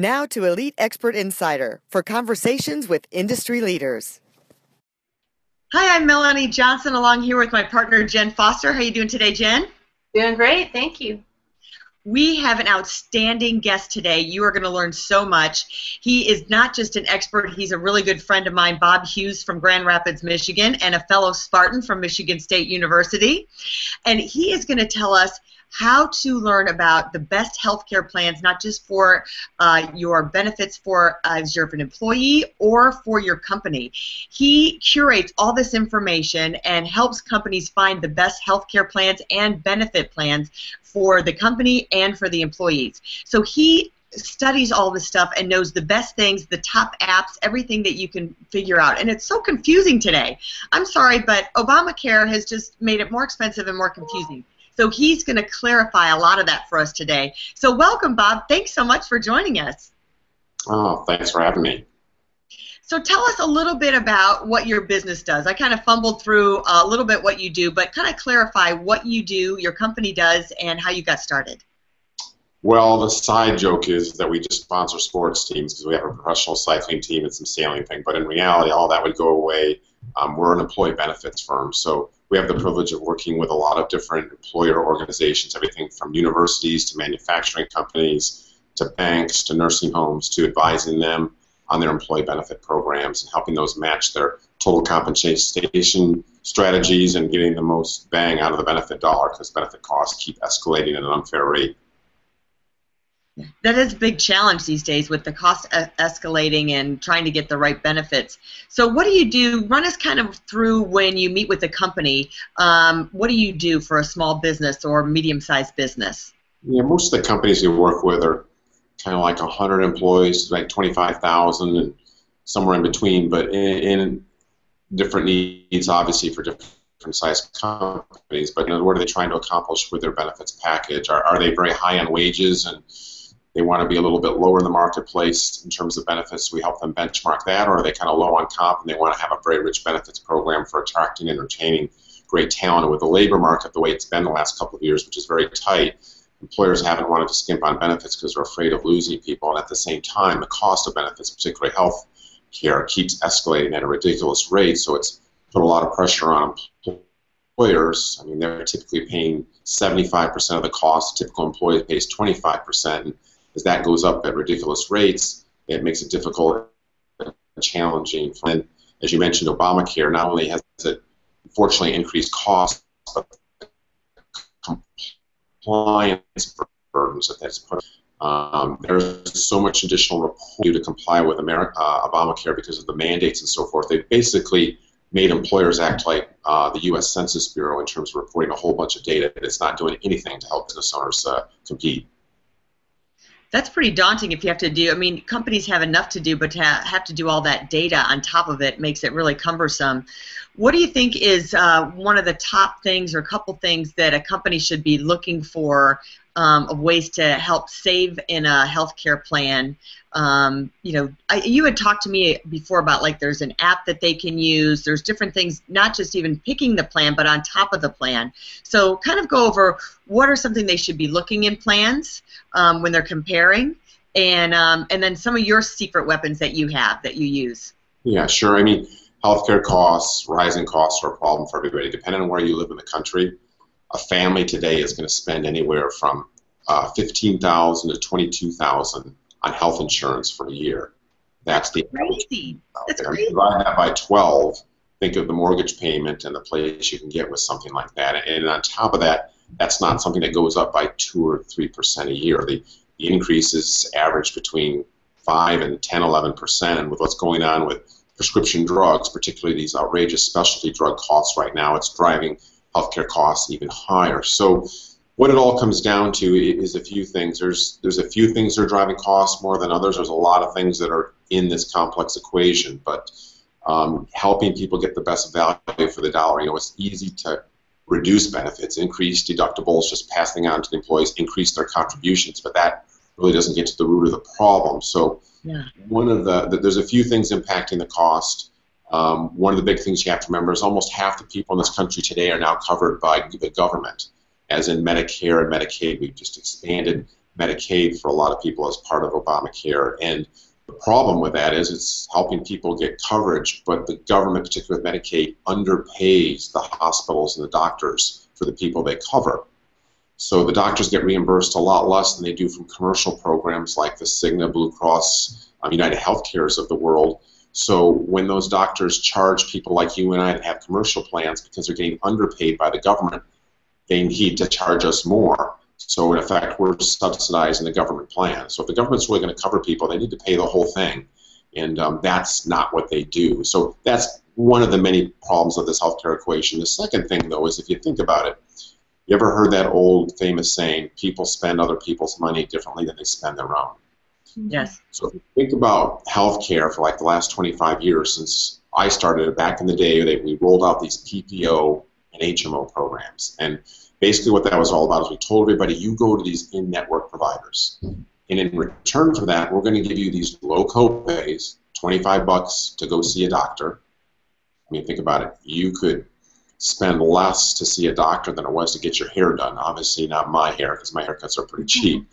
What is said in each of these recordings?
Now to Elite Expert Insider for conversations with industry leaders. Hi, I'm Melanie Johnson, along here with my partner Jen Foster. How are you doing today, Jen? Doing great, thank you. We have an outstanding guest today. You are going to learn so much. He is not just an expert, he's a really good friend of mine, Bob Hughes from Grand Rapids, Michigan, and a fellow Spartan from Michigan State University. And he is going to tell us how to learn about the best healthcare plans, not just for uh, your benefits for uh, as you're an employee or for your company. He curates all this information and helps companies find the best healthcare plans and benefit plans for the company and for the employees. So he studies all this stuff and knows the best things, the top apps, everything that you can figure out. And it's so confusing today. I'm sorry, but Obamacare has just made it more expensive and more confusing. So he's going to clarify a lot of that for us today. So welcome, Bob. Thanks so much for joining us. Oh, thanks for having me. So tell us a little bit about what your business does. I kind of fumbled through a little bit what you do, but kind of clarify what you do, your company does, and how you got started. Well, the side joke is that we just sponsor sports teams because we have a professional cycling team and some sailing thing. But in reality, all that would go away. Um, we're an employee benefits firm, so we have the privilege of working with a lot of different employer organizations, everything from universities to manufacturing companies to banks to nursing homes to advising them on their employee benefit programs and helping those match their total compensation strategies and getting the most bang out of the benefit dollar because benefit costs keep escalating at an unfair rate. That is a big challenge these days with the cost escalating and trying to get the right benefits. So, what do you do? Run us kind of through when you meet with a company. Um, what do you do for a small business or medium sized business? Yeah, most of the companies we work with are kind of like 100 employees, like 25,000, and somewhere in between, but in, in different needs, obviously, for different different size companies, but you know, what are they trying to accomplish with their benefits package? Are, are they very high on wages and they want to be a little bit lower in the marketplace in terms of benefits. We help them benchmark that, or are they kind of low on comp and they want to have a very rich benefits program for attracting and retaining great talent. And with the labor market the way it's been the last couple of years, which is very tight, employers haven't wanted to skimp on benefits because they're afraid of losing people. And at the same time, the cost of benefits, particularly health care, keeps escalating at a ridiculous rate. So it's put a lot of pressure on employers. I mean, they're typically paying 75% of the cost. A typical employee pays 25% as that goes up at ridiculous rates, it makes it difficult and challenging. And as you mentioned, Obamacare not only has it unfortunately increased costs, but compliance burdens that that's put. Um, there's so much additional reporting to comply with America, uh, Obamacare because of the mandates and so forth. They basically made employers act like uh, the U.S. Census Bureau in terms of reporting a whole bunch of data that is not doing anything to help business owners uh, compete that's pretty daunting if you have to do i mean companies have enough to do but to have to do all that data on top of it makes it really cumbersome what do you think is uh, one of the top things or a couple things that a company should be looking for um, of ways to help save in a healthcare plan. Um, you know, I, you had talked to me before about like there's an app that they can use. There's different things, not just even picking the plan, but on top of the plan. So, kind of go over what are something they should be looking in plans um, when they're comparing, and um, and then some of your secret weapons that you have that you use. Yeah, sure. I mean, healthcare costs, rising costs are a problem for everybody, depending on where you live in the country a family today is going to spend anywhere from uh, 15000 to 22000 on health insurance for a year. That's the crazy. That's crazy. Divide that by 12. Think of the mortgage payment and the place you can get with something like that. And on top of that, that's not something that goes up by two or three percent a year. The, the increases average between five and 10, 11 percent. And with what's going on with prescription drugs, particularly these outrageous specialty drug costs right now, it's driving healthcare costs even higher. So what it all comes down to is a few things. There's there's a few things that are driving costs more than others. There's a lot of things that are in this complex equation, but um, helping people get the best value for the dollar. You know, it's easy to reduce benefits, increase deductibles, just passing on to the employees, increase their contributions, but that really doesn't get to the root of the problem. So yeah. one of the, the, there's a few things impacting the cost. Um, one of the big things you have to remember is almost half the people in this country today are now covered by the government, as in Medicare and Medicaid. We've just expanded Medicaid for a lot of people as part of Obamacare, and the problem with that is it's helping people get coverage, but the government, particularly with Medicaid, underpays the hospitals and the doctors for the people they cover. So the doctors get reimbursed a lot less than they do from commercial programs like the Cigna, Blue Cross, um, United Healthcares of the world. So when those doctors charge people like you and I to have commercial plans because they're getting underpaid by the government, they need to charge us more. So in effect, we're subsidizing the government plan. So if the government's really going to cover people, they need to pay the whole thing, and um, that's not what they do. So that's one of the many problems of this healthcare equation. The second thing, though, is if you think about it, you ever heard that old famous saying, "People spend other people's money differently than they spend their own." Yes. So think about healthcare for like the last 25 years since I started back in the day. That we rolled out these PPO and HMO programs, and basically what that was all about is we told everybody you go to these in-network providers. And in return for that we're going to give you these low copays 25 bucks to go see a doctor. I mean think about it. You could spend less to see a doctor than it was to get your hair done. Obviously not my hair because my haircuts are pretty cheap.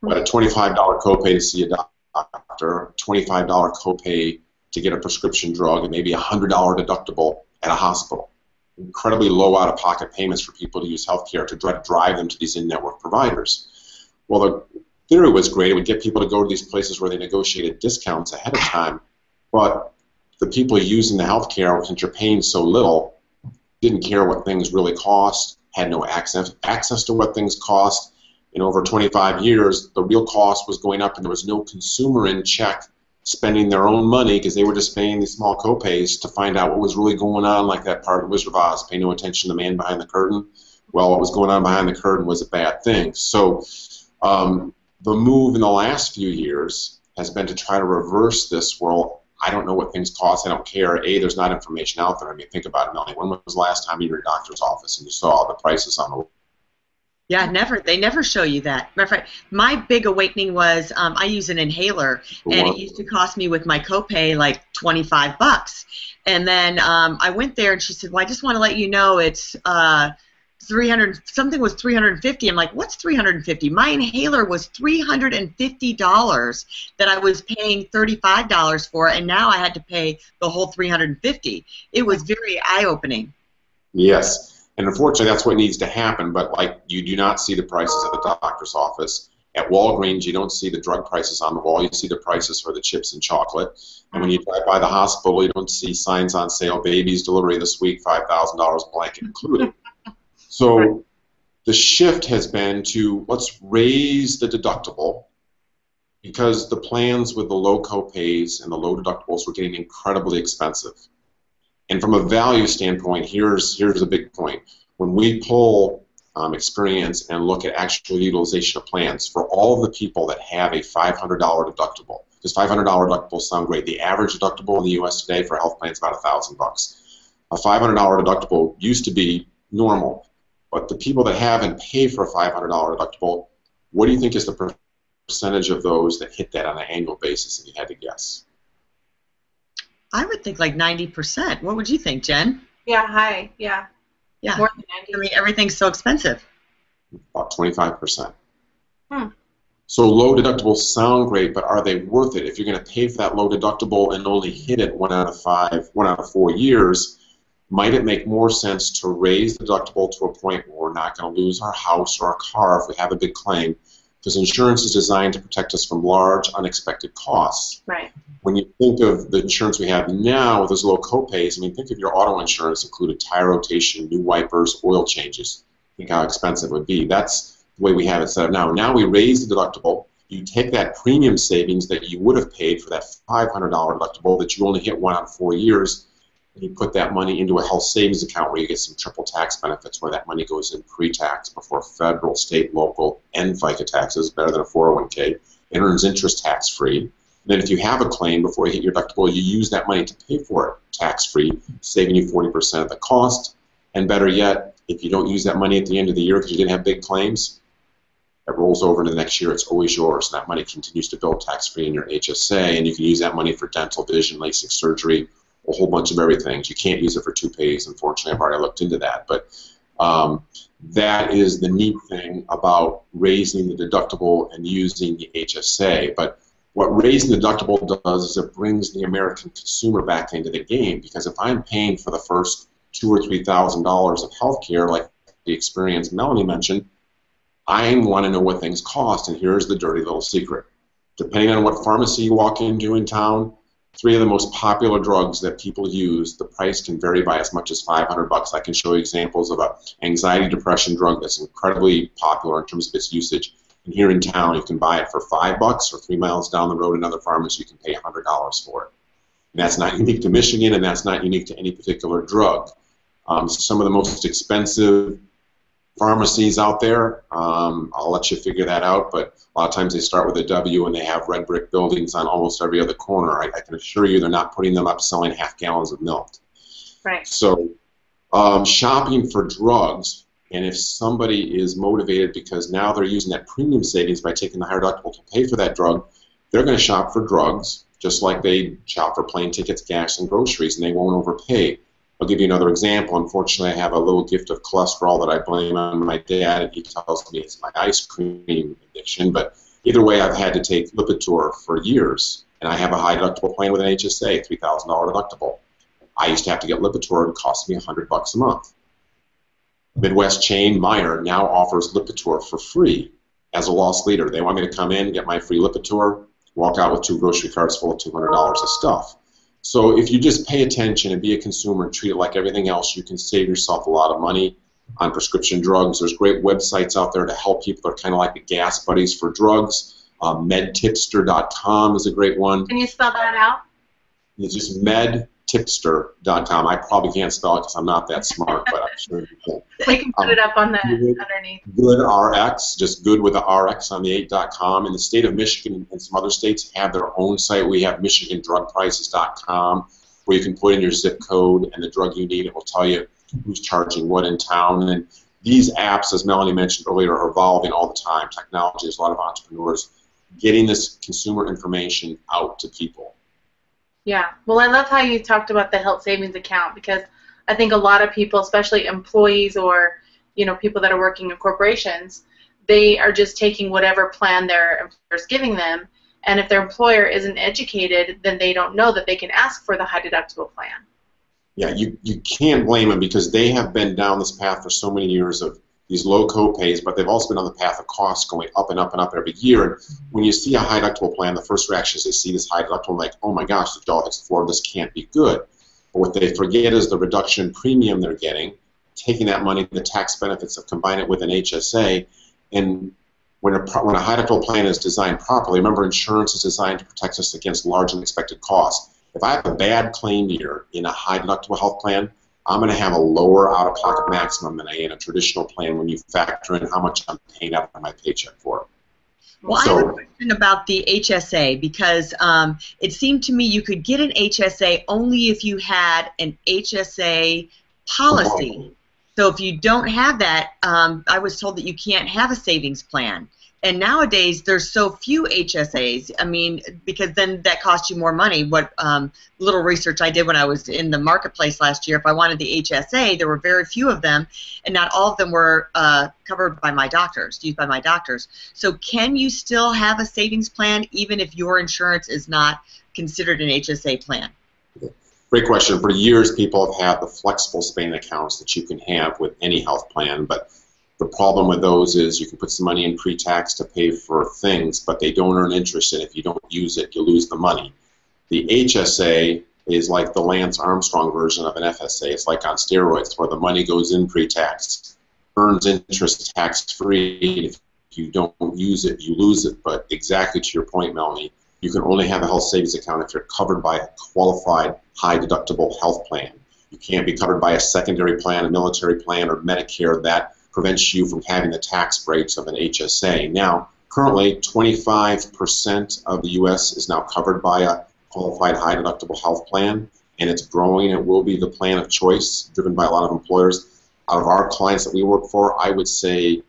But a $25 copay to see a doctor $25 copay to get a prescription drug and maybe a $100 deductible at a hospital incredibly low out-of-pocket payments for people to use healthcare to drive them to these in-network providers. Well, the theory was great. It would get people to go to these places where they negotiated discounts ahead of time, but the people using the healthcare, since you're paying so little, didn't care what things really cost, had no access access to what things cost. In over 25 years, the real cost was going up, and there was no consumer in check spending their own money because they were just paying these small copays to find out what was really going on, like that part of Wizard of Oz, pay no attention to the man behind the curtain. Well, what was going on behind the curtain was a bad thing. So um, the move in the last few years has been to try to reverse this. Well, I don't know what things cost. I don't care. A, there's not information out there. I mean, think about it, Melanie. When was the last time you were in your doctor's office and you saw all the prices on the yeah, never. They never show you that. My big awakening was um, I use an inhaler, and it used to cost me with my copay like twenty five bucks. And then um, I went there, and she said, "Well, I just want to let you know it's." Uh, 300 something was 350 i'm like what's 350 my inhaler was $350 that i was paying $35 for and now i had to pay the whole 350 it was very eye-opening yes and unfortunately, that's what needs to happen. But like, you do not see the prices at the doctor's office. At Walgreens, you don't see the drug prices on the wall. You see the prices for the chips and chocolate. And when you mm. drive by the hospital, you don't see signs on sale: babies delivery this week, five thousand dollars blanket included. So the shift has been to let's raise the deductible because the plans with the low copays and the low deductibles were getting incredibly expensive. And from a value standpoint, here's here's a big point. When we pull um, experience and look at actual utilization of plans for all of the people that have a $500 deductible, because $500 deductible sound great. The average deductible in the U.S. today for health plan is about thousand bucks. A $500 deductible used to be normal, but the people that have and pay for a $500 deductible, what do you think is the percentage of those that hit that on an annual basis? If you had to guess. I would think like 90%. What would you think, Jen? Yeah, high. Yeah. Yeah. More than 90. I mean, everything's so expensive. About 25%. Hmm. So low deductibles sound great, but are they worth it? If you're going to pay for that low deductible and only hit it one out of five, one out of four years, might it make more sense to raise the deductible to a point where we're not going to lose our house or our car if we have a big claim? Because insurance is designed to protect us from large, unexpected costs. Right when you think of the insurance we have now with those low copays, I mean, think of your auto insurance included tire rotation, new wipers, oil changes. Think how expensive it would be. That's the way we have it set up now. Now we raise the deductible. You take that premium savings that you would have paid for that $500 deductible that you only hit one out of four years, and you put that money into a health savings account where you get some triple tax benefits, where that money goes in pre-tax before federal, state, local, and FICA taxes, better than a 401k, and earns interest tax-free. Then if you have a claim before you hit your deductible, you use that money to pay for it tax-free, saving you 40% of the cost. And better yet, if you don't use that money at the end of the year because you didn't have big claims, it rolls over into the next year. It's always yours. And that money continues to build tax-free in your HSA, and you can use that money for dental, vision, LASIK surgery, a whole bunch of everything. You can't use it for two toupees, unfortunately. I've already looked into that. But um, that is the neat thing about raising the deductible and using the HSA. But what raising the deductible does is it brings the American consumer back into the game because if I'm paying for the first two or three thousand dollars of health care, like the experience Melanie mentioned, I want to know what things cost. And here's the dirty little secret. Depending on what pharmacy you walk into in town, three of the most popular drugs that people use, the price can vary by as much as 500 bucks. I can show you examples of a anxiety depression drug that's incredibly popular in terms of its usage. And here in town, you can buy it for five bucks, or three miles down the road, another pharmacy you can pay $100 for it. And that's not unique to Michigan, and that's not unique to any particular drug. Um, some of the most expensive pharmacies out there. Um, I'll let you figure that out, but a lot of times they start with a W and they have red brick buildings on almost every other corner. I, I can assure you they're not putting them up selling half gallons of milk. Right. So, um, shopping for drugs, and if somebody is motivated because now they're using that premium savings by taking the higher deductible to pay for that drug, they're going to shop for drugs just like they shop for plane tickets, gas, and groceries, and they won't overpay. I'll give you another example. Unfortunately, I have a little gift of cholesterol that I blame on my dad, and he tells me it's my ice cream addiction. But either way, I've had to take Lipitor for years, and I have a high deductible plan with an HSA, $3,000 deductible. I used to have to get Lipitor, it cost me 100 bucks a month. Midwest chain Meijer now offers Lipitor for free as a loss leader. They want me to come in, get my free Lipitor, walk out with two grocery carts full of $200 of stuff. So if you just pay attention and be a consumer and treat it like everything else, you can save yourself a lot of money on prescription drugs. There's great websites out there to help people. They're kind of like the gas buddies for drugs. Uh, medtipster.com is a great one. Can you spell that out? It's just med tipster.com. I probably can't spell it because I'm not that smart, but I'm sure you can. We can put Um, it up on the good. underneath. GoodRx, just good with the RX on the 8.com. And the state of Michigan and some other states have their own site. We have MichiganDrugPrices.com where you can put in your zip code and the drug you need. It will tell you who's charging what in town. And these apps, as Melanie mentioned earlier, are evolving all the time. Technology, there's a lot of entrepreneurs getting this consumer information out to people. Yeah. Well, I love how you talked about the health savings account because I think a lot of people, especially employees or you know people that are working in corporations, they are just taking whatever plan their employer's giving them, and if their employer isn't educated, then they don't know that they can ask for the high deductible plan. Yeah, you, you can't blame them because they have been down this path for so many years of these low co-pays, but they've also been on the path of costs going up and up and up every year. And when you see a high deductible plan, the first reaction is they see this high deductible, like, oh my gosh, the jaw hits the floor, this can't be good. But what they forget is the reduction in premium they're getting, taking that money, the tax benefits of combining it with an HSA, and when a, when a high deductible plan is designed properly, remember insurance is designed to protect us against large unexpected costs. If I have a bad claim year in a high deductible health plan, I'm going to have a lower out-of-pocket maximum than I in a traditional plan when you factor in how much I'm paying out of my paycheck for. Well, I So- have a question about the HSA because um, it seemed to me you could get an HSA only if you had an HSA policy. So if you don't have that, um, I was told that you can't have a savings plan. And nowadays, there's so few HSAs. I mean, because then that costs you more money. What um, little research I did when I was in the marketplace last year, if I wanted the HSA, there were very few of them, and not all of them were uh, covered by my doctors, used by my doctors. So can you still have a savings plan even if your insurance is not considered an HSA plan? Great question. For years, people have had the flexible spending accounts that you can have with any health plan, but the problem with those is you can put some money in pre-tax to pay for things, but they don't earn interest, and if you don't use it, you lose the money. The HSA is like the Lance Armstrong version of an FSA. It's like on steroids, where the money goes in pre-tax, earns interest tax-free. And if you don't use it, you lose it. But exactly to your point, Melanie, you can only have a health savings account if you're covered by a qualified high deductible health plan. You can't be covered by a secondary plan, a military plan, or Medicare that prevents you from having the tax breaks of an HSA. Now, currently, 25% of the U.S. is now covered by a qualified high deductible health plan, and it's growing. It will be the plan of choice driven by a lot of employers. Out of our clients that we work for, I would say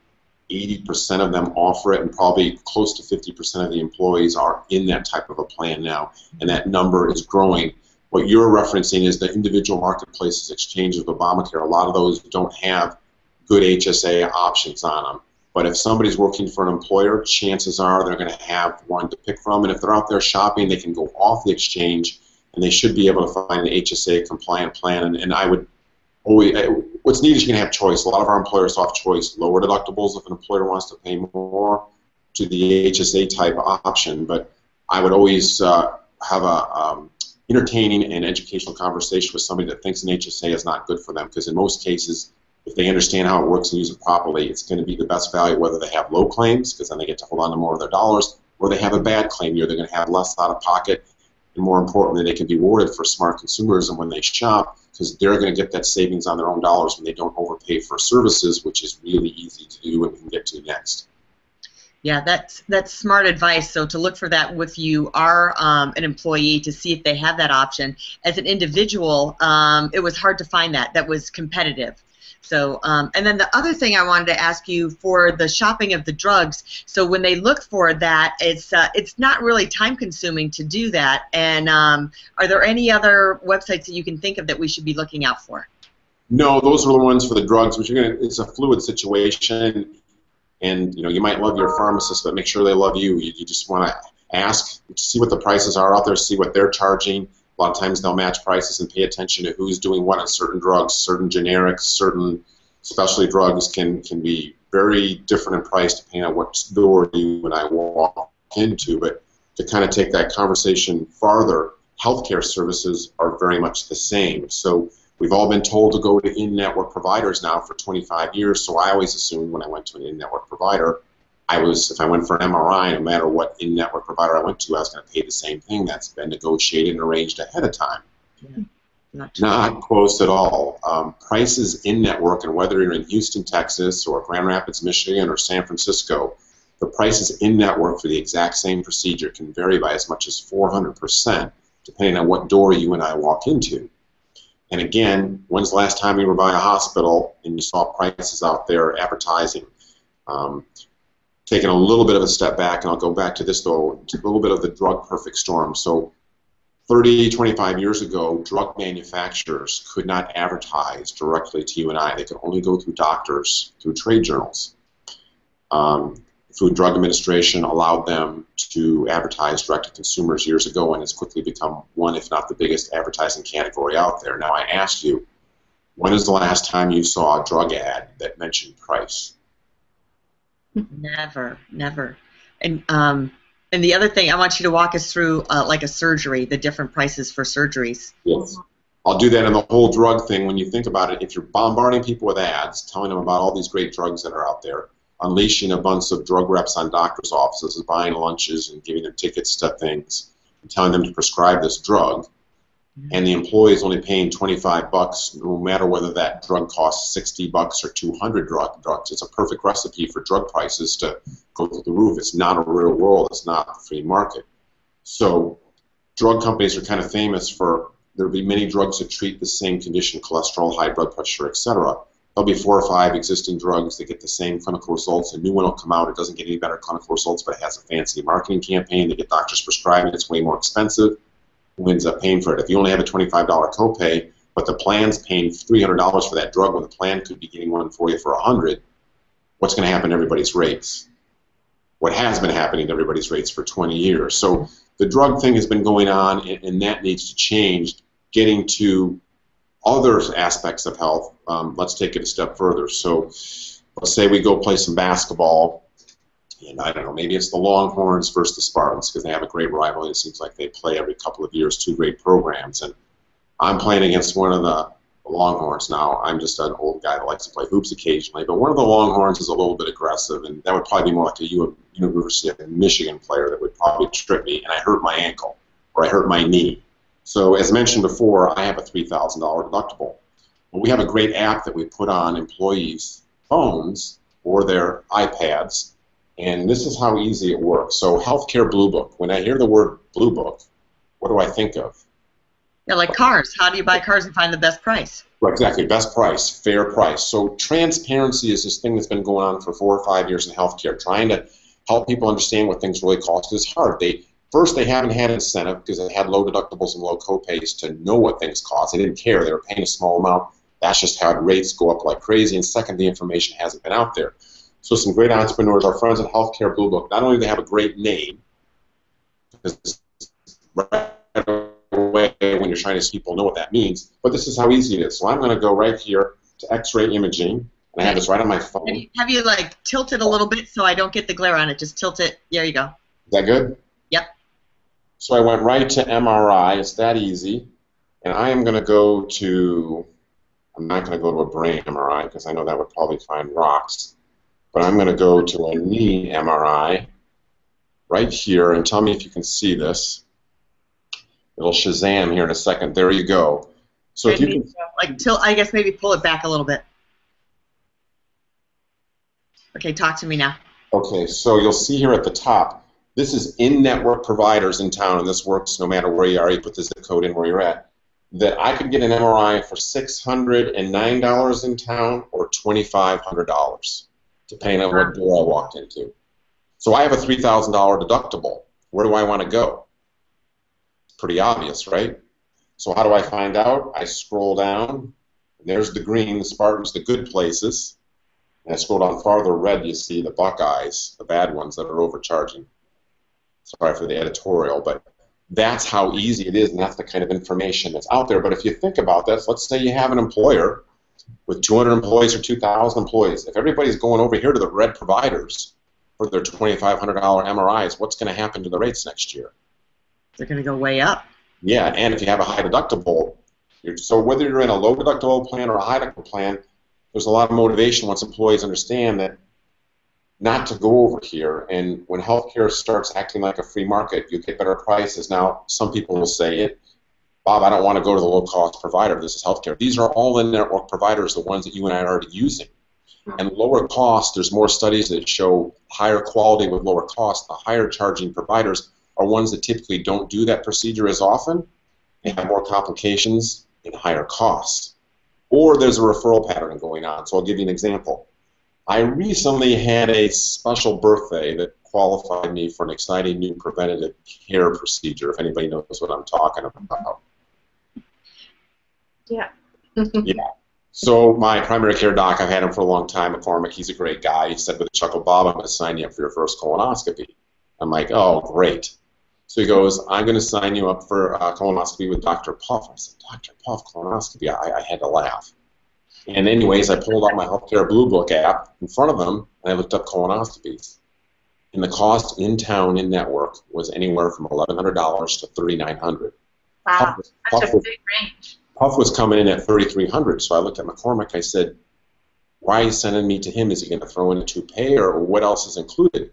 80% of them offer it, and probably close to 50% of the employees are in that type of a plan now, and that number is growing. What you're referencing is the individual marketplaces exchanges of Obamacare. A lot of those don't have good HSA options on them. But if somebody's working for an employer, chances are they're going to have one to pick from. And if they're out there shopping, they can go off the exchange and they should be able to find an HSA compliant plan. And, and I would always, what's neat is you can have choice. A lot of our employers have choice. Lower deductibles if an employer wants to pay more to the HSA type option. But I would always uh, have a um, entertaining and educational conversation with somebody that thinks an HSA is not good for them because in most cases if they understand how it works and use it properly, it's going to be the best value whether they have low claims, because then they get to hold on to more of their dollars, or they have a bad claim year, they're going to have less out of pocket, and more importantly, they can be rewarded for smart consumers and when they shop, because they're going to get that savings on their own dollars when they don't overpay for services, which is really easy to do and we can get to next. Yeah, that's that's smart advice. So to look for that with you are um, an employee to see if they have that option. As an individual, um, it was hard to find that. That was competitive. So, um, and then the other thing I wanted to ask you for the shopping of the drugs. So when they look for that, it's uh, it's not really time consuming to do that. And um, are there any other websites that you can think of that we should be looking out for? No, those are the ones for the drugs. Which gonna, it's a fluid situation, and you know you might love your pharmacist, but make sure they love you. You, you just want to ask, see what the prices are out there, see what they're charging a lot of times they'll match prices and pay attention to who's doing what on certain drugs, certain generics, certain specialty drugs can, can be very different in price depending on what store you and I walk into. But to kind of take that conversation farther, healthcare services are very much the same. So we've all been told to go to in-network providers now for 25 years. So I always assumed when I went to an in-network provider I was, if I went for an MRI, no matter what in-network provider I went to, I was going to pay the same thing. That's been negotiated and arranged ahead of time. Yeah. Not, Not close at all. Um, prices in-network, and whether you're in Houston, Texas, or Grand Rapids, Michigan, or San Francisco, the prices in-network for the exact same procedure can vary by as much as 400%, depending on what door you and I walk into. And again, when's the last time you were by a hospital and you saw prices out there advertising? Um, taking a little bit of a step back, and I'll go back to this though, a little bit of the drug perfect storm. So 30, 25 years ago, drug manufacturers could not advertise directly to you and I. They could only go through doctors, through trade journals. Um, Food Drug Administration allowed them to advertise direct to consumers years ago and has quickly become one, if not the biggest advertising category out there. Now, I asked you, when is the last time you saw a drug ad that mentioned price? Never, never. And um, and the other thing, I want you to walk us through uh, like a surgery, the different prices for surgeries. Yes. I'll do that in the whole drug thing. When you think about it, if you're bombarding people with ads, telling them about all these great drugs that are out there, unleashing a bunch of drug reps on doctors' offices, buying lunches and giving them tickets to things, and telling them to prescribe this drug, and the employee is only paying 25 bucks, no matter whether that drug costs 60 bucks or 200 drug drugs. It's a perfect recipe for drug prices to go through the roof. It's not a real world. It's not a free market. So drug companies are kind of famous for there'll be many drugs that treat the same condition, cholesterol, high blood pressure, etc. There'll be four or five existing drugs that get the same clinical results. A new one will come out. It doesn't get any better clinical results, but it has a fancy marketing campaign. They get doctors prescribing. It's way more expensive who ends up paying for it. If you only have a $25 copay, but the plan's paying $300 for that drug when the plan could be getting one for you for 100 what's going to happen to everybody's rates? What has been happening to everybody's rates for 20 years. So the drug thing has been going on, and, and that needs to change. Getting to other aspects of health, um, let's take it a step further. So let's say we go play some basketball and I don't know, maybe it's the Longhorns versus the Spartans because they have a great rivalry. It seems like they play every couple of years, two great programs. And I'm playing against one of the Longhorns now. I'm just an old guy that likes to play hoops occasionally, but one of the Longhorns is a little bit aggressive, and that would probably be more like a U- University of Michigan player that would probably trip me, and I hurt my ankle or I hurt my knee. So as mentioned before, I have a $3,000 deductible. But we have a great app that we put on employees' phones or their iPads, and this is how easy it works. So Healthcare Blue Book. When I hear the word Blue Book, what do I think of? Yeah, like cars. How do you buy cars and find the best price? Right, exactly. Best price, fair price. So transparency is this thing that's been going on for four or five years in healthcare, trying to help people understand what things really cost. It's hard. They first they haven't had incentive because they had low deductibles and low copays to know what things cost. They didn't care. They were paying a small amount. That's just how rates go up like crazy. And second, the information hasn't been out there. So some great entrepreneurs, our friends at Healthcare Blue Book, not only do they have a great name, because right away when you're trying to people know what that means, but this is how easy it is. So I'm going to go right here to X-ray imaging, and I have this right on my phone. Have you, have you like tilted a little bit so I don't get the glare on it? Just tilt it. There you go. Is that good? Yep. So I went right to MRI. It's that easy. And I am going to go to I'm not going to go to a brain MRI because I know that would probably find rocks. But I'm going to go to a knee MRI right here and tell me if you can see this. It'll Shazam here in a second. There you go. So if you can, like tilt, I guess maybe pull it back a little bit. Okay, talk to me now. Okay, so you'll see here at the top, this is in-network providers in town, and this works no matter where you are. You put the zip code in where you're at that I could get an MRI for $609 in town or $2,500, depending on what door I walked into. So I have a $3,000 deductible. Where do I want to go? It's pretty obvious, right? So how do I find out? I scroll down. There's the green, the Spartans, the good places. And I scroll down farther red, you see the Buckeyes, the bad ones that are overcharging. Sorry for the editorial, but that's how easy it is, and that's the kind of information that's out there. But if you think about this, let's say you have an employer with 200 employees or 2,000 employees. If everybody's going over here to the red providers for their $2,500 MRIs, what's going to happen to the rates next year? They're going to go way up. Yeah, and if you have a high deductible, so whether you're in a low deductible plan or a high deductible plan, there's a lot of motivation once employees understand that not to go over here. And when healthcare starts acting like a free market, you get better prices. Now, some people will say it. Bob, I don't want to go to the low-cost provider. This is healthcare. These are all in-network providers, the ones that you and I are already using. Hmm. And lower cost, there's more studies that show higher quality with lower cost. The higher charging providers are ones that typically don't do that procedure as often. They have more complications and higher costs. Or there's a referral pattern going on. So I'll give you an example. I recently had a special birthday that qualified me for an exciting new preventative care procedure, if anybody knows what I'm talking about. Yeah. yeah. So my primary care doc, I've had him for a long time, McCormick, he's a great guy. He said with a chuckle, Bob, I'm going to sign you up for your first colonoscopy. I'm like, oh, great. So he goes, I'm going to sign you up for a colonoscopy with Dr. Puff. I said, Dr. Puff, colonoscopy? I, I had to laugh. And anyways, I pulled out my Healthcare Blue Book app in front of them, and I looked up colonoscopies. And the cost in town in network was anywhere from $1,100 to 3,900. Wow, Puff, that's Puff a big range. Puff was coming in at 3,300. So I looked at McCormick. I said, "Why are you sending me to him? Is he going to throw in a toupee, or what else is included?"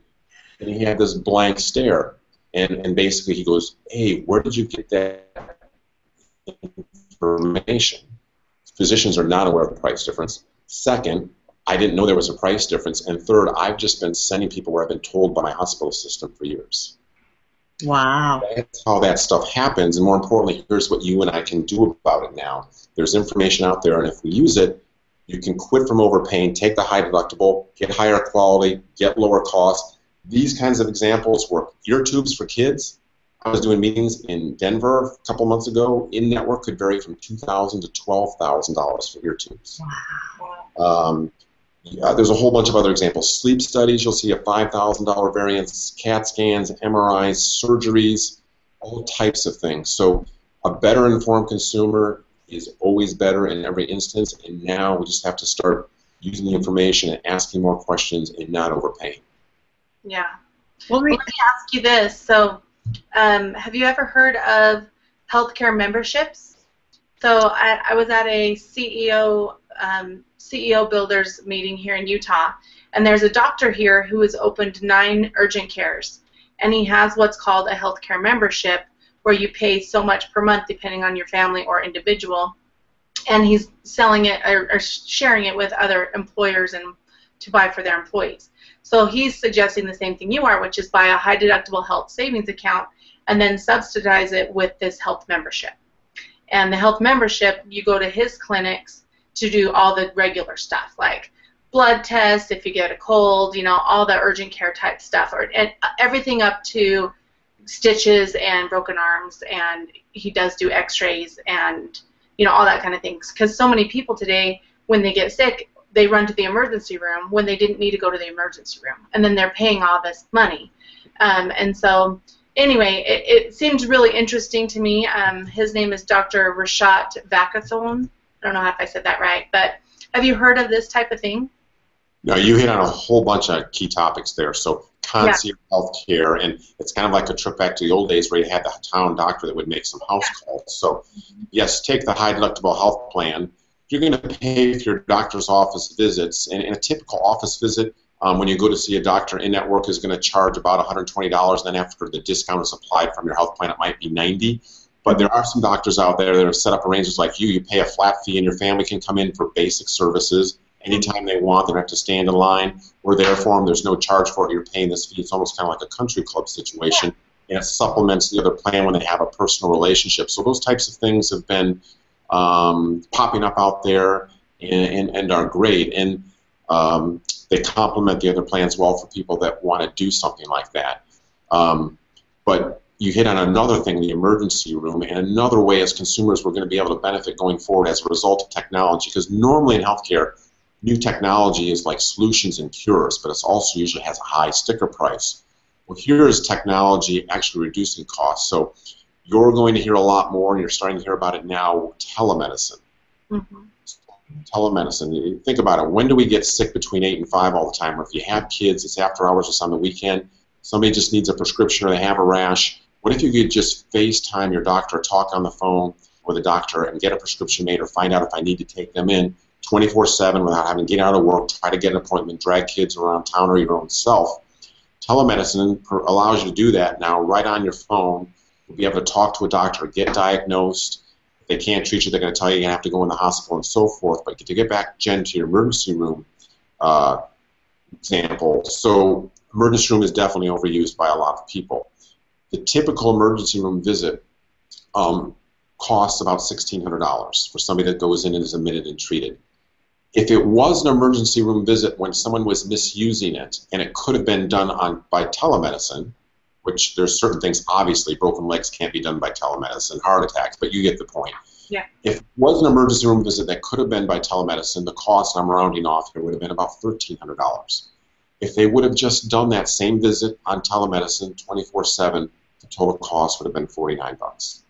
And he had this blank stare. And, and basically he goes, "Hey, where did you get that information?" physicians are not aware of the price difference. Second, I didn't know there was a price difference. And third, I've just been sending people where I've been told by my hospital system for years. Wow. That's how that stuff happens. And more importantly, here's what you and I can do about it now. There's information out there, and if we use it, you can quit from overpaying, take the high deductible, get higher quality, get lower cost. These kinds of examples work. Ear tubes for kids, I was doing meetings in Denver a couple months ago. In network could vary from two thousand to twelve thousand dollars for ear tubes. Wow. Um, yeah, there's a whole bunch of other examples. Sleep studies, you'll see a five thousand dollar variance. CAT scans, MRIs, surgeries, all types of things. So a better informed consumer is always better in every instance. And now we just have to start using the information and asking more questions and not overpaying. Yeah. Well, let me ask you this. So um, have you ever heard of healthcare memberships? So I, I was at a CEO um, CEO builders meeting here in Utah, and there's a doctor here who has opened nine urgent cares, and he has what's called a healthcare membership, where you pay so much per month depending on your family or individual, and he's selling it or, or sharing it with other employers and to buy for their employees. So he's suggesting the same thing you are, which is buy a high deductible health savings account and then subsidize it with this health membership. And the health membership, you go to his clinics to do all the regular stuff like blood tests if you get a cold, you know, all the urgent care type stuff, or and everything up to stitches and broken arms, and he does do X-rays and you know all that kind of things. Because so many people today, when they get sick, they run to the emergency room when they didn't need to go to the emergency room, and then they're paying all this money, um, and so. Anyway, it, it seemed really interesting to me. Um, his name is Dr. Rashat Vakathon. I don't know if I said that right, but have you heard of this type of thing? No, you hit on a whole bunch of key topics there. So concierge yeah. health care, and it's kind of like a trip back to the old days where you had the town doctor that would make some house yeah. calls. So yes, take the high deductible health plan. You're going to pay for your doctor's office visits, and in a typical office visit, um, when you go to see a doctor in network is going to charge about $120. Then after the discount is applied from your health plan, it might be 90. But there are some doctors out there that have set up arrangements like you. You pay a flat fee, and your family can come in for basic services anytime they want. They don't have to stand in line. We're there for them. There's no charge for it. You're paying this fee. It's almost kind of like a country club situation. And it supplements the other plan when they have a personal relationship. So those types of things have been um, popping up out there and, and, and are great. And um, they complement the other plans well for people that want to do something like that. Um, but you hit on another thing, the emergency room, and another way as consumers we're going to be able to benefit going forward as a result of technology. Because normally in healthcare, new technology is like solutions and cures, but it also usually has a high sticker price. Well, here is technology actually reducing costs. So you're going to hear a lot more, and you're starting to hear about it now, telemedicine. Mm-hmm. Telemedicine. Think about it. When do we get sick between 8 and 5 all the time? Or if you have kids, it's after hours or on the weekend. Somebody just needs a prescription or they have a rash. What if you could just FaceTime your doctor talk on the phone with a doctor and get a prescription made or find out if I need to take them in 24 7 without having to get out of work, try to get an appointment, drag kids around town or your own self. Telemedicine allows you to do that now right on your phone. You'll be able to talk to a doctor, get diagnosed. If they can't treat you, they're going to tell you you have to go in the hospital and so forth. But to get back, Jen, to your emergency room uh, example, so emergency room is definitely overused by a lot of people. The typical emergency room visit um, costs about $1,600 for somebody that goes in and is admitted and treated if it was an emergency room visit when someone was misusing it and it could have been done on by telemedicine, which there's certain things obviously broken legs can't be done by telemedicine, heart attacks, but you get the point. Yeah. If it was an emergency room visit that could have been by telemedicine, the cost I'm rounding off here would have been about thirteen hundred dollars. If they would have just done that same visit on telemedicine 24/7, the total cost would have been 49 bucks.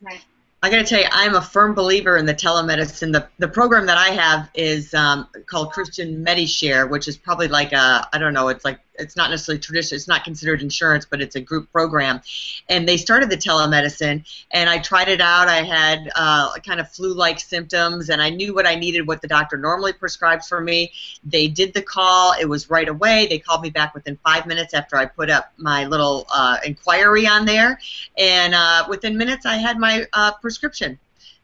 Right. I got to tell you, I'm a firm believer in the telemedicine. The, the program that I have is um, called Christian MediShare, which is probably like a, I don't know, it's like, it's not necessarily traditional, it's not considered insurance, but it's a group program. And they started the telemedicine, and I tried it out. I had uh, kind of flu like symptoms, and I knew what I needed, what the doctor normally prescribes for me. They did the call, it was right away. They called me back within five minutes after I put up my little uh, inquiry on there. And uh, within minutes, I had my uh, prescription.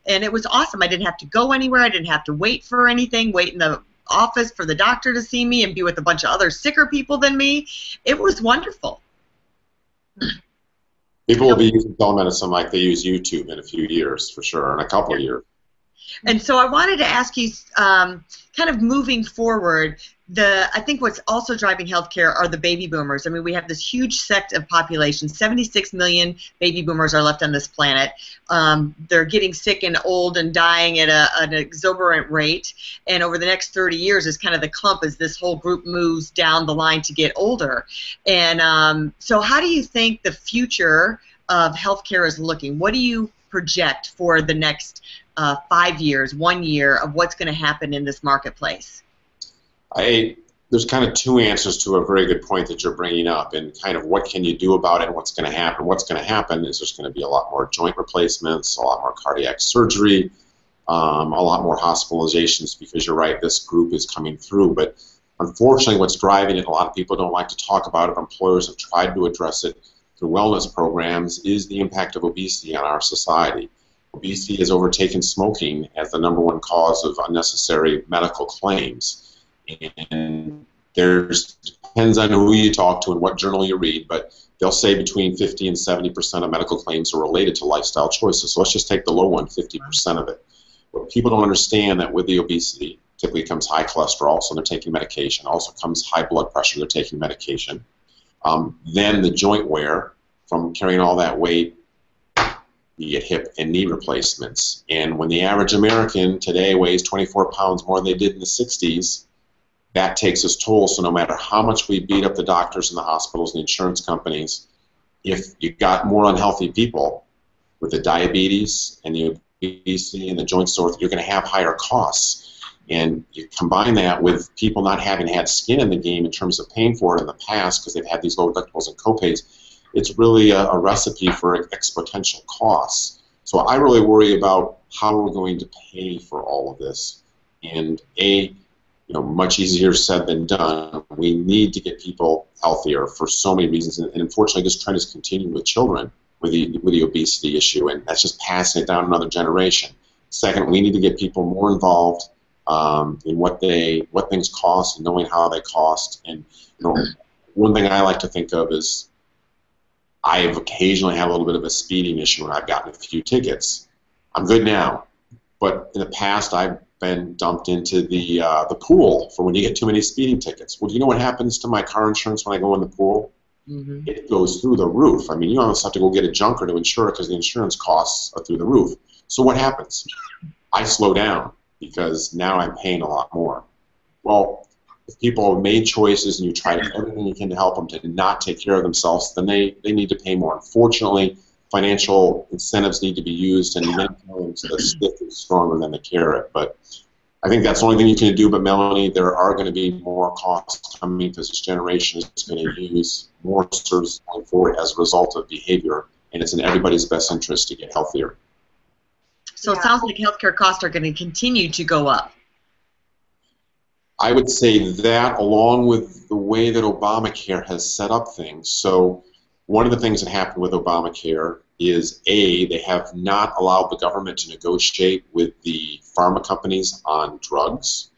And it was awesome. I didn't have to go anywhere. I didn't have to wait for anything, wait in the office for the doctor to see me and be with a bunch of other sicker people than me. It was wonderful. People will be using telemedicine like they use YouTube in a few years, for sure, in a couple of years. And so I wanted to ask you, um, kind of moving forward, the I think what's also driving healthcare are the baby boomers. I mean, we have this huge sect of population. 76 million baby boomers are left on this planet. Um, they're getting sick and old and dying at a, an exorbitant rate. And over the next 30 years is kind of the clump as this whole group moves down the line to get older. And um, so, how do you think the future of healthcare is looking? What do you project for the next uh, five years, one year of what's going to happen in this marketplace? I there's kind of two answers to a very good point that you're bringing up, and kind of what can you do about it, and what's going to happen. What's going to happen is there's going to be a lot more joint replacements, a lot more cardiac surgery, um, a lot more hospitalizations because you're right, this group is coming through. But unfortunately, what's driving it, a lot of people don't like to talk about it. Employers have tried to address it. through wellness programs is the impact of obesity on our society. Obesity has overtaken smoking as the number one cause of unnecessary medical claims. And there's depends on who you talk to and what journal you read, but they'll say between 50 and 70 percent of medical claims are related to lifestyle choices. So let's just take the low one, 50 percent of it. But people don't understand that with the obesity, typically comes high cholesterol, so they're taking medication. Also comes high blood pressure, they're taking medication. Um, then the joint wear from carrying all that weight, you get hip and knee replacements. And when the average American today weighs 24 pounds more than they did in the 60s, that takes its toll. So no matter how much we beat up the doctors and the hospitals and the insurance companies, if you got more unhealthy people with the diabetes and the obesity and the joint sore, you're going to have higher costs. And you combine that with people not having had skin in the game in terms of paying for it in the past because they've had these low deductibles and copays, it's really a, a recipe for exponential costs. So I really worry about how we're going to pay for all of this. And A, you know, much easier said than done. We need to get people healthier for so many reasons, and, and unfortunately, this trend is continuing with children with the with the obesity issue, and that's just passing it down another generation. Second, we need to get people more involved um, in what they what things cost and knowing how they cost. And you know, one thing I like to think of is I've occasionally had a little bit of a speeding issue, and I've gotten a few tickets. I'm good now, but in the past I've been dumped into the uh, the pool for when you get too many speeding tickets. Well, do you know what happens to my car insurance when I go in the pool? Mm-hmm. It goes through the roof. I mean, you almost have to go get a junker to insure it because the insurance costs are through the roof. So what happens? I slow down because now I'm paying a lot more. Well, if people have made choices and you try everything you can to help them to not take care of themselves, then they, they need to pay more. Unfortunately, financial incentives need to be used, and many times the stick is stronger than the carrot. But I think that's the only thing you can do. But Melanie, there are going to be more costs coming because this generation is going to use more services going forward as a result of behavior, and it's in everybody's best interest to get healthier. So yeah. it sounds like healthcare costs are going to continue to go up. I would say that, along with the way that Obamacare has set up things. So one of the things that happened with Obamacare is A, they have not allowed the government to negotiate with the pharma companies on drugs.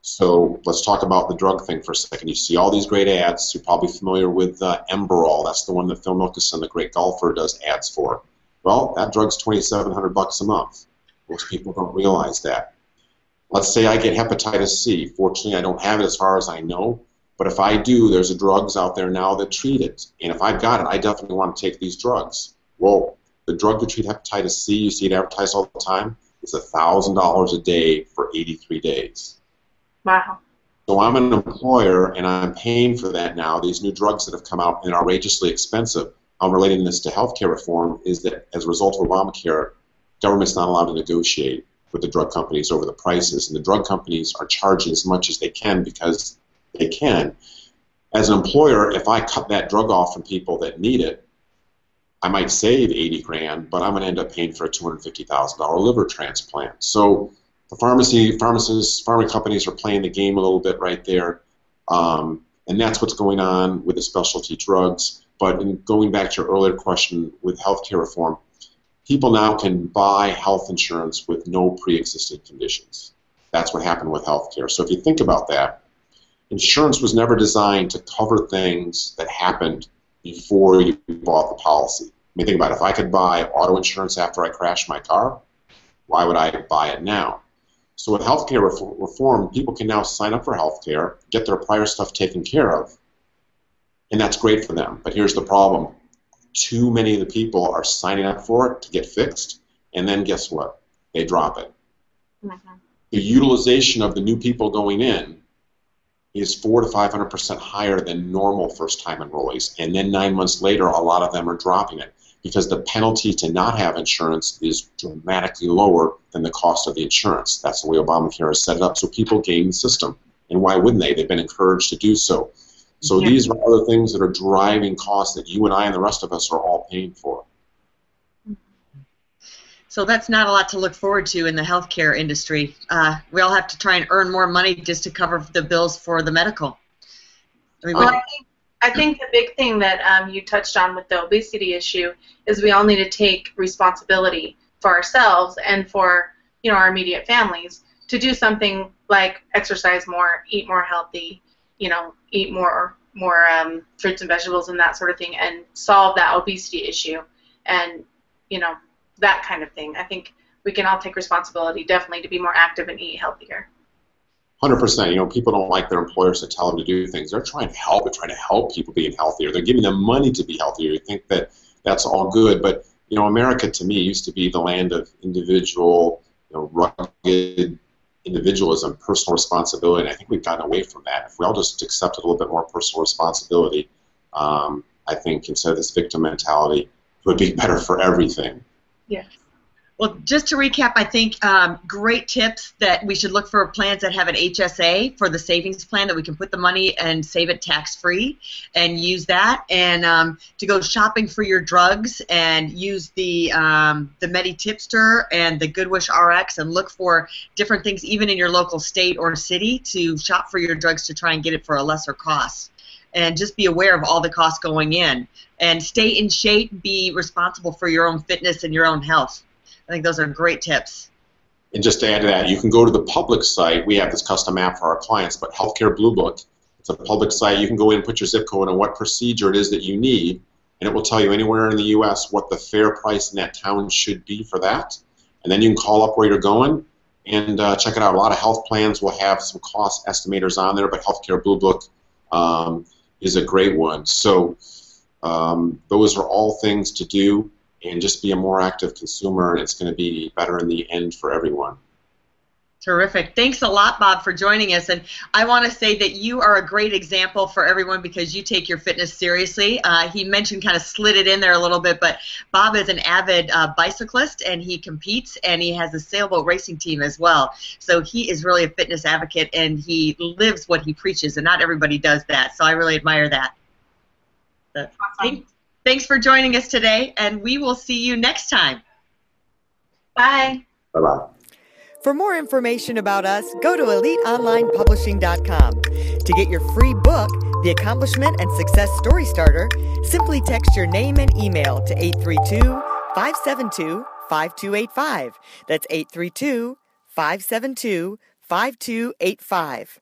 So let's talk about the drug thing for a second. You see all these great ads. You're probably familiar with uh, Enbrel. That's the one that Phil Mickelson, the great golfer, does ads for. Well, that drug's 2,700 bucks a month. Most people don't realize that. Let's say I get hepatitis C. Fortunately, I don't have it as far as I know. But if I do, there's a drugs out there now that treat it. And if I've got it, I definitely want to take these drugs. Well, the drug to treat hepatitis C, you see it advertised all the time, is $1,000 a day for 83 days. Wow. So I'm an employer and I'm paying for that now. These new drugs that have come out and are outrageously expensive. I'm relating this to healthcare reform is that as a result of Obamacare, government's not allowed to negotiate with the drug companies over the prices, and the drug companies are charging as much as they can because they can. As an employer, if I cut that drug off from people that need it, I might save 80 grand, but I'm going to end up paying for a $250,000 liver transplant. So the pharmacy, pharmacists, pharma companies are playing the game a little bit right there, um, and that's what's going on with the specialty drugs. But in going back to your earlier question with healthcare reform, people now can buy health insurance with no pre-existing conditions. That's what happened with healthcare. So if you think about that, insurance was never designed to cover things that happened before you bought the policy. I mean, think about it. If I could buy auto insurance after I crashed my car, why would I buy it now? So with healthcare reform, people can now sign up for healthcare, get their prior stuff taken care of, and that's great for them. But here's the problem. Too many of the people are signing up for it to get fixed, and then guess what? They drop it. Mm-hmm. The utilization of the new people going in is four to five hundred percent higher than normal first-time enrollees, and then nine months later, a lot of them are dropping it because the penalty to not have insurance is dramatically lower than the cost of the insurance. That's the way Obamacare has set up, so people game the system. And why wouldn't they? They've been encouraged to do so. So yeah. these are other things that are driving costs that you and I and the rest of us are all paying for. So that's not a lot to look forward to in the healthcare industry. Uh, we all have to try and earn more money just to cover the bills for the medical. I mean, well, I think, I think the big thing that um, you touched on with the obesity issue is we all need to take responsibility for ourselves and for you know our immediate families to do something like exercise more, eat more healthy, you know, eat more more um, fruits and vegetables and that sort of thing, and solve that obesity issue, and you know that kind of thing. I think we can all take responsibility definitely to be more active and eat healthier. Hundred percent. You know, people don't like their employers to tell them to do things. They're trying to help. They're trying to help people being healthier. They're giving them money to be healthier. You think that that's all good, but you know, America to me used to be the land of individual, you know, rugged individualism, personal responsibility. And I think we've gotten away from that. If we all just accepted a little bit more personal responsibility, um, I think instead of this victim mentality, it would be better for everything. Yes. Well, just to recap, I think um, great tips that we should look for plans that have an HSA for the savings plan that we can put the money and save it tax free and use that. And um, to go shopping for your drugs and use the um, the Medi Tipster and the Goodwish RX and look for different things even in your local state or city to shop for your drugs to try and get it for a lesser cost. And just be aware of all the costs going in and stay in shape. Be responsible for your own fitness and your own health. I think those are great tips. And just to add to that, you can go to the public site. We have this custom app for our clients, but Healthcare Blue Book, it's a public site. You can go in and put your zip code and what procedure it is that you need, and it will tell you anywhere in the U.S. what the fair price in that town should be for that. And then you can call up where you're going and uh, check it out. A lot of health plans will have some cost estimators on there, but Healthcare Blue Book um, is a great one. So um, those are all things to do and just be a more active consumer, and it's going to be better in the end for everyone. Terrific. Thanks a lot, Bob, for joining us. And I want to say that you are a great example for everyone because you take your fitness seriously. Uh, he mentioned kind of slid it in there a little bit, but Bob is an avid uh, bicyclist and he competes and he has a sailboat racing team as well. So he is really a fitness advocate and he lives what he preaches, and not everybody does that. So I really admire that. awesome. Thanks for joining us today, and we will see you next time. Bye. Bye bye. For more information about us, go to eliteonlinepublishing.com. To get your free book, The Accomplishment and Success Story Starter, simply text your name and email to 832 572 5285. That's 832 572 5285.